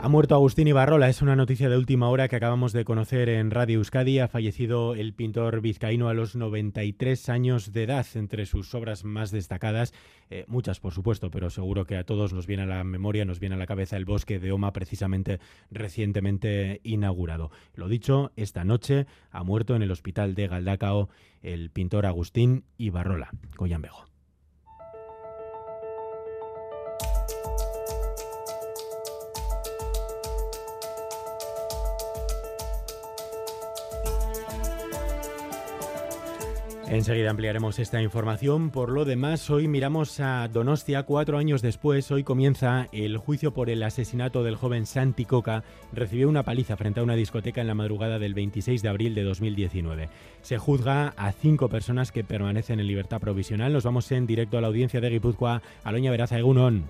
Ha muerto Agustín Ibarrola, es una noticia de última hora que acabamos de conocer en Radio Euskadi. Ha fallecido el pintor vizcaíno a los 93 años de edad, entre sus obras más destacadas, eh, muchas por supuesto, pero seguro que a todos nos viene a la memoria, nos viene a la cabeza el bosque de Oma, precisamente recientemente inaugurado. Lo dicho, esta noche ha muerto en el hospital de Galdacao el pintor Agustín Ibarrola, Coyambejo. Enseguida ampliaremos esta información. Por lo demás, hoy miramos a Donostia cuatro años después. Hoy comienza el juicio por el asesinato del joven Santi Coca. Recibió una paliza frente a una discoteca en la madrugada del 26 de abril de 2019. Se juzga a cinco personas que permanecen en libertad provisional. Nos vamos en directo a la audiencia de Guipúzcoa. Aloña Veraza Egunon.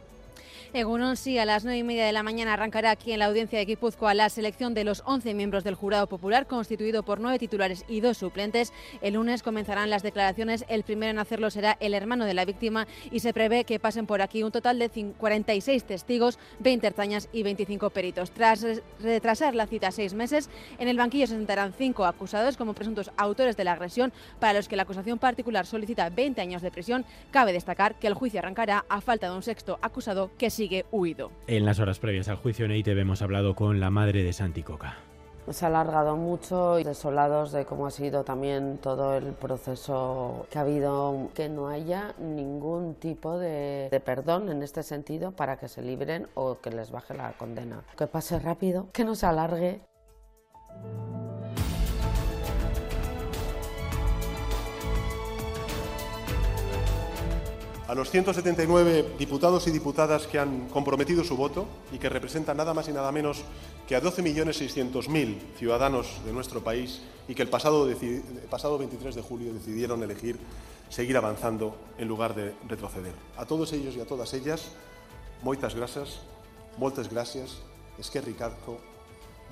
Egunon, sí, a las nueve y media de la mañana arrancará aquí en la audiencia de Guipúzcoa la selección de los 11 miembros del jurado popular, constituido por nueve titulares y dos suplentes. El lunes comenzarán las declaraciones. El primero en hacerlo será el hermano de la víctima y se prevé que pasen por aquí un total de 46 testigos, 20 ertañas y 25 peritos. Tras retrasar la cita seis meses, en el banquillo se sentarán cinco acusados como presuntos autores de la agresión, para los que la acusación particular solicita 20 años de prisión. Cabe destacar que el juicio arrancará a falta de un sexto acusado que sigue huido. En las horas previas al juicio en EITV hemos hablado con la madre de Santi Coca. Se ha alargado mucho y desolados de cómo ha sido también todo el proceso que ha habido, que no haya ningún tipo de, de, perdón en este sentido para que se libren o que les baje la condena. Que pase rápido, que no se alargue. A los 179 diputados y diputadas que han comprometido su voto y que representan nada más y nada menos que a 12.600.000 ciudadanos de nuestro país y que el pasado, pasado 23 de julio decidieron elegir seguir avanzando en lugar de retroceder. A todos ellos y a todas ellas, moitas gracias, moltes gracias, es que Ricardo,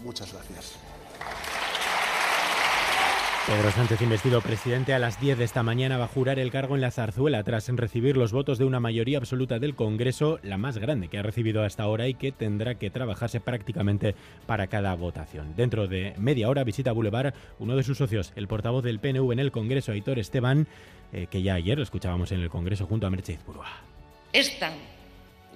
muchas gracias. Pedro Sánchez, investido presidente a las 10 de esta mañana, va a jurar el cargo en la zarzuela tras recibir los votos de una mayoría absoluta del Congreso, la más grande que ha recibido hasta ahora y que tendrá que trabajarse prácticamente para cada votación. Dentro de media hora visita Boulevard uno de sus socios, el portavoz del PNV en el Congreso, Aitor Esteban, eh, que ya ayer lo escuchábamos en el Congreso junto a Merche Izpurua. Esta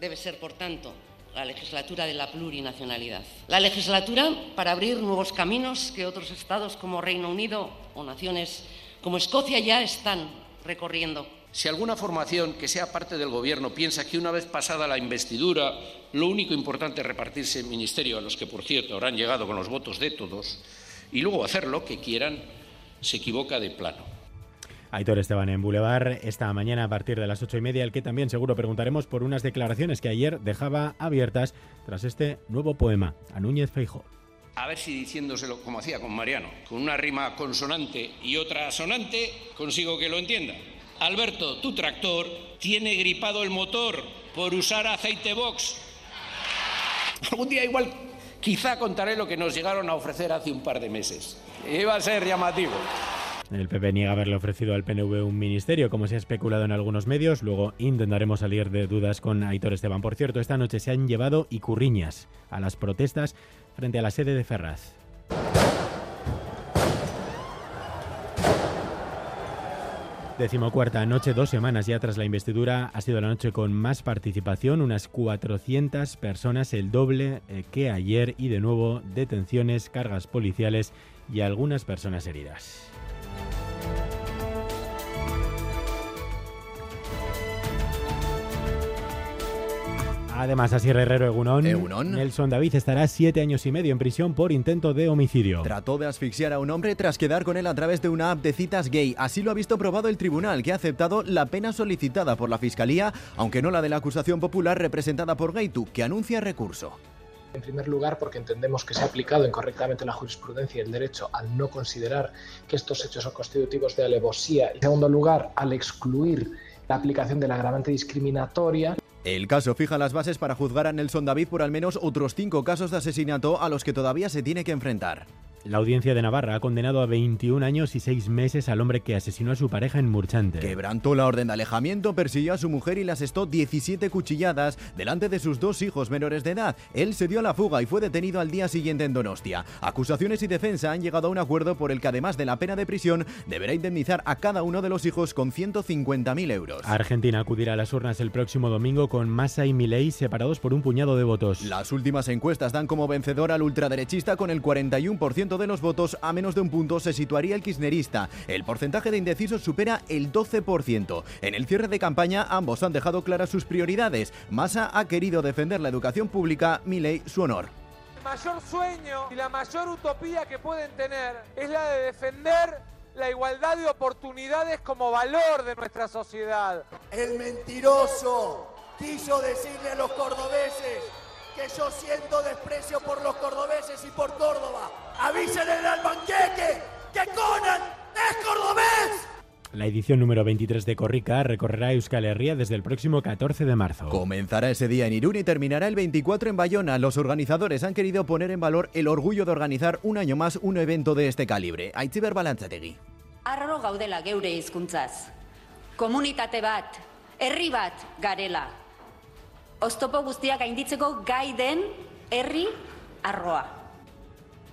debe ser, por tanto, la legislatura de la plurinacionalidad. La legislatura para abrir nuevos caminos que otros estados como Reino Unido o naciones como Escocia ya están recorriendo. Si alguna formación que sea parte del Gobierno piensa que una vez pasada la investidura lo único importante es repartirse el ministerio, a los que por cierto habrán llegado con los votos de todos, y luego hacer lo que quieran, se equivoca de plano. Aitor Esteban en Boulevard esta mañana a partir de las ocho y media, el que también seguro preguntaremos por unas declaraciones que ayer dejaba abiertas tras este nuevo poema a Núñez Feijo. A ver si diciéndoselo como hacía con Mariano, con una rima consonante y otra sonante, consigo que lo entienda. Alberto, tu tractor tiene gripado el motor por usar aceite box. Algún día igual, quizá contaré lo que nos llegaron a ofrecer hace un par de meses. Iba a ser llamativo. El PP niega haberle ofrecido al PNV un ministerio, como se ha especulado en algunos medios. Luego intentaremos salir de dudas con Aitor Esteban. Por cierto, esta noche se han llevado icurriñas a las protestas frente a la sede de Ferraz. Decimocuarta noche, dos semanas ya tras la investidura, ha sido la noche con más participación, unas 400 personas, el doble eh, que ayer y de nuevo detenciones, cargas policiales y algunas personas heridas. Además, así Herrero Egunón, Nelson David estará siete años y medio en prisión por intento de homicidio. Trató de asfixiar a un hombre tras quedar con él a través de una app de citas gay. Así lo ha visto probado el tribunal, que ha aceptado la pena solicitada por la Fiscalía, aunque no la de la acusación popular representada por Gaitu, que anuncia recurso. En primer lugar, porque entendemos que se ha aplicado incorrectamente la jurisprudencia y el derecho al no considerar que estos hechos son constitutivos de alevosía. En segundo lugar, al excluir la aplicación de la agravante discriminatoria. El caso fija las bases para juzgar a Nelson David por al menos otros cinco casos de asesinato a los que todavía se tiene que enfrentar. La audiencia de Navarra ha condenado a 21 años y 6 meses al hombre que asesinó a su pareja en Murchante. Quebrantó la orden de alejamiento, persiguió a su mujer y le asestó 17 cuchilladas delante de sus dos hijos menores de edad. Él se dio a la fuga y fue detenido al día siguiente en Donostia. Acusaciones y defensa han llegado a un acuerdo por el que además de la pena de prisión deberá indemnizar a cada uno de los hijos con 150.000 euros. Argentina acudirá a las urnas el próximo domingo con Massa y Milei separados por un puñado de votos. Las últimas encuestas dan como vencedor al ultraderechista con el 41% de los votos, a menos de un punto se situaría el kirchnerista. El porcentaje de indecisos supera el 12%. En el cierre de campaña ambos han dejado claras sus prioridades. Massa ha querido defender la educación pública, Milei su honor. El mayor sueño y la mayor utopía que pueden tener es la de defender la igualdad de oportunidades como valor de nuestra sociedad. El mentiroso quiso decirle a los cordobeses que yo siento desprecio por los cordobeses y por Córdoba. Avísenle al banquete que Conan es cordobés. La edición número 23 de Corrica recorrerá Euskal Herria desde el próximo 14 de marzo. Comenzará ese día en Irún y terminará el 24 en Bayona. Los organizadores han querido poner en valor el orgullo de organizar un año más un evento de este calibre. Aitziber Balantzategui. Arro gaudela geure hizkuntzaz. Komunitate bat, herri bat garela. Oztopo guztiak gainditzeko gai den herri arroa.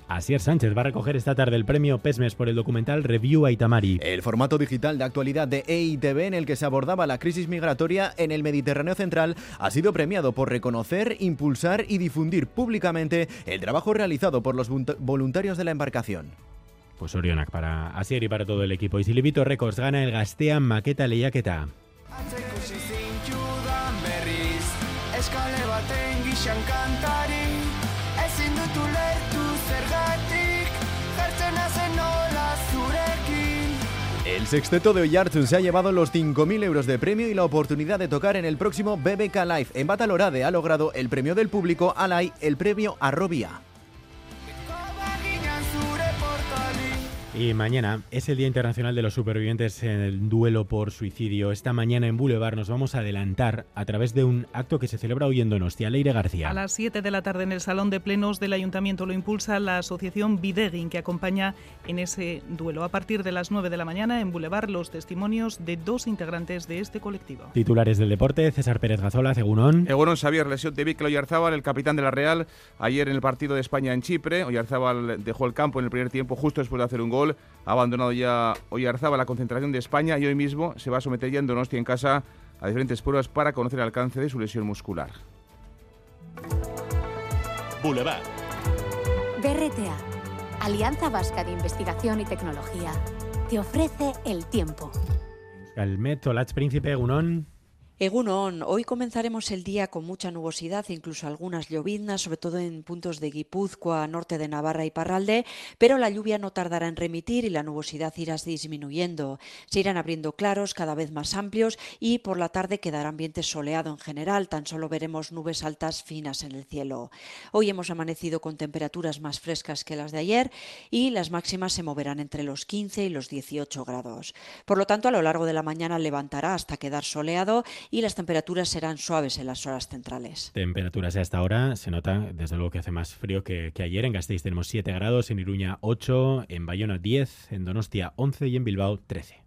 Asier Sánchez va a recoger esta tarde el premio PESMES por el documental Review a Itamari. El formato digital de actualidad de EITV en el que se abordaba la crisis migratoria en el Mediterráneo central ha sido premiado por reconocer, impulsar y difundir públicamente el trabajo realizado por los voluntarios de la embarcación. Pues Orionak para Asier y para todo el equipo. Y Silvito Records gana el Gastea Maqueta Lehiaketa. El sexteto de Oyartun se ha llevado los 5.000 euros de premio y la oportunidad de tocar en el próximo BBK Live. En Batalorade ha logrado el premio del público, Alay el premio Arrobia. Y mañana es el Día Internacional de los Supervivientes en el duelo por suicidio. Esta mañana en Boulevard nos vamos a adelantar a través de un acto que se celebra hoy en Donostia. Leire García. A las 7 de la tarde en el Salón de Plenos del Ayuntamiento lo impulsa la asociación Videguin que acompaña en ese duelo. A partir de las 9 de la mañana en Boulevard los testimonios de dos integrantes de este colectivo. Titulares del deporte, César Pérez Gazola, Egunon. Egunon Xavier, lesión de Víctor Oyarzábal, el capitán de la Real, ayer en el partido de España en Chipre. Oyarzábal dejó el campo en el primer tiempo justo después de hacer un gol. Ha abandonado ya Oyarzaba la concentración de España y hoy mismo se va a someter ya en Donostia en casa a diferentes pruebas para conocer el alcance de su lesión muscular. Boulevard. BRTA, Alianza Vasca de Investigación y Tecnología, te ofrece el tiempo. Calmet, Olach Príncipe, Gunón. Egunon, hoy comenzaremos el día con mucha nubosidad, incluso algunas lloviznas, sobre todo en puntos de Guipúzcoa, norte de Navarra y Parralde, pero la lluvia no tardará en remitir y la nubosidad irá disminuyendo. Se irán abriendo claros cada vez más amplios y por la tarde quedará ambiente soleado en general, tan solo veremos nubes altas finas en el cielo. Hoy hemos amanecido con temperaturas más frescas que las de ayer y las máximas se moverán entre los 15 y los 18 grados. Por lo tanto, a lo largo de la mañana levantará hasta quedar soleado y las temperaturas serán suaves en las horas centrales. Temperaturas a esta hora, se nota desde luego que hace más frío que, que ayer. En Gasteiz tenemos 7 grados, en Iruña 8, en Bayona 10, en Donostia 11 y en Bilbao 13.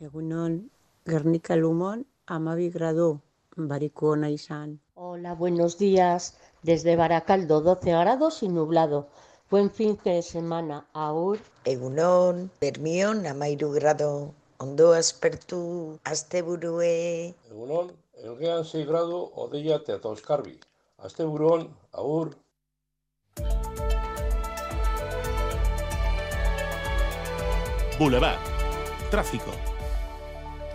Egunon, Guernica Lumón, amabi grado, bariko izan. Hola, buenos días. Desde Baracaldo 12 grados y nublado. Buen fin de semana. Aur. Egunon, Bermión, amairu grado. Ondo aspertu asteburue. Egunon, elgean 6 grado odeia eta toskarbi. Asteburuan, agur. Boulevard. Tráfico.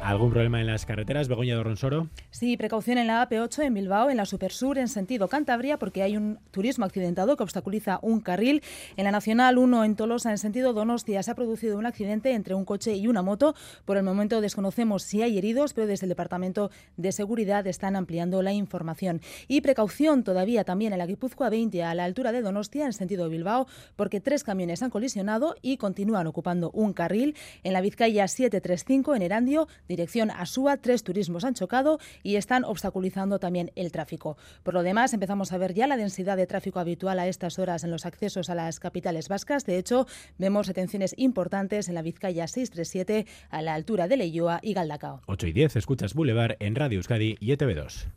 ¿Algún problema en las carreteras, Begoña de Ronsoro? Sí, precaución en la AP8 en Bilbao, en la Supersur, en sentido Cantabria, porque hay un turismo accidentado que obstaculiza un carril. En la Nacional 1 en Tolosa, en sentido Donostia, se ha producido un accidente entre un coche y una moto. Por el momento desconocemos si hay heridos, pero desde el Departamento de Seguridad están ampliando la información. Y precaución todavía también en la Guipúzcoa 20, a la altura de Donostia, en sentido Bilbao, porque tres camiones han colisionado y continúan ocupando un carril. En la Vizcaya 735, en Erandio, dirección a Súa, tres turismos han chocado y están obstaculizando también el tráfico. Por lo demás, empezamos a ver ya la densidad de tráfico habitual a estas horas en los accesos a las capitales vascas. De hecho, vemos detenciones importantes en la Vizcaya 637 a la altura de Leyoa y Galdacao. 8 y 10, escuchas Boulevard en Radio Euskadi y ETV2.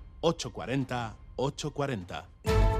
840 840.